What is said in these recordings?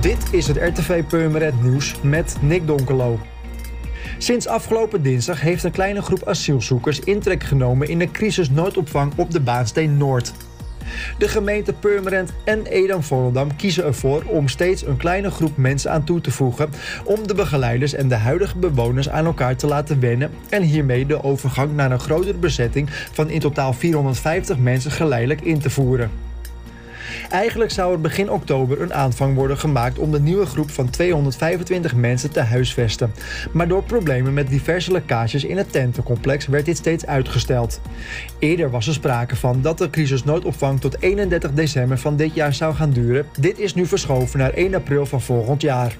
Dit is het RTV Purmerend Nieuws met Nick Donkelo. Sinds afgelopen dinsdag heeft een kleine groep asielzoekers intrek genomen in de crisisnoodopvang op de Baansteen Noord. De gemeente Purmerend en Edam-Volendam kiezen ervoor om steeds een kleine groep mensen aan toe te voegen om de begeleiders en de huidige bewoners aan elkaar te laten wennen en hiermee de overgang naar een grotere bezetting van in totaal 450 mensen geleidelijk in te voeren. Eigenlijk zou er begin oktober een aanvang worden gemaakt om de nieuwe groep van 225 mensen te huisvesten. Maar door problemen met diverse lekkages in het tentencomplex werd dit steeds uitgesteld. Eerder was er sprake van dat de crisisnoodopvang tot 31 december van dit jaar zou gaan duren. Dit is nu verschoven naar 1 april van volgend jaar.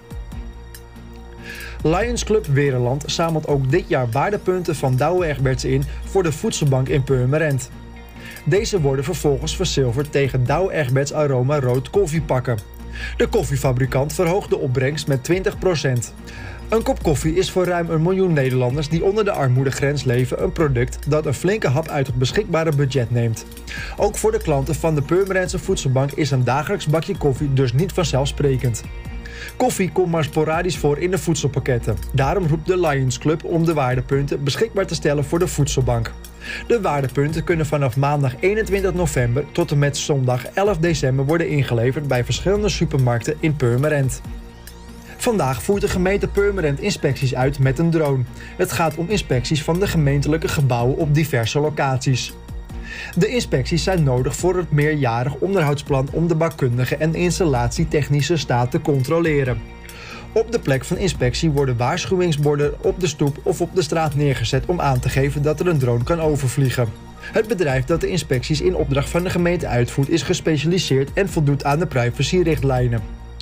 Lions Club Wereland zamelt ook dit jaar waardepunten van Douwe Egberts in voor de voedselbank in Purmerend. Deze worden vervolgens verzilverd tegen Douwe Egberts Aroma Rood koffiepakken. De koffiefabrikant verhoogt de opbrengst met 20%. Een kop koffie is voor ruim een miljoen Nederlanders die onder de armoedegrens leven een product dat een flinke hap uit het beschikbare budget neemt. Ook voor de klanten van de Purmerendse Voedselbank is een dagelijks bakje koffie dus niet vanzelfsprekend. Koffie komt maar sporadisch voor in de voedselpakketten. Daarom roept de Lions Club om de waardepunten beschikbaar te stellen voor de voedselbank. De waardepunten kunnen vanaf maandag 21 november tot en met zondag 11 december worden ingeleverd bij verschillende supermarkten in Purmerend. Vandaag voert de gemeente Purmerend inspecties uit met een drone. Het gaat om inspecties van de gemeentelijke gebouwen op diverse locaties. De inspecties zijn nodig voor het meerjarig onderhoudsplan om de bouwkundige en installatietechnische staat te controleren. Op de plek van inspectie worden waarschuwingsborden op de stoep of op de straat neergezet om aan te geven dat er een drone kan overvliegen. Het bedrijf dat de inspecties in opdracht van de gemeente uitvoert is gespecialiseerd en voldoet aan de privacyrichtlijnen.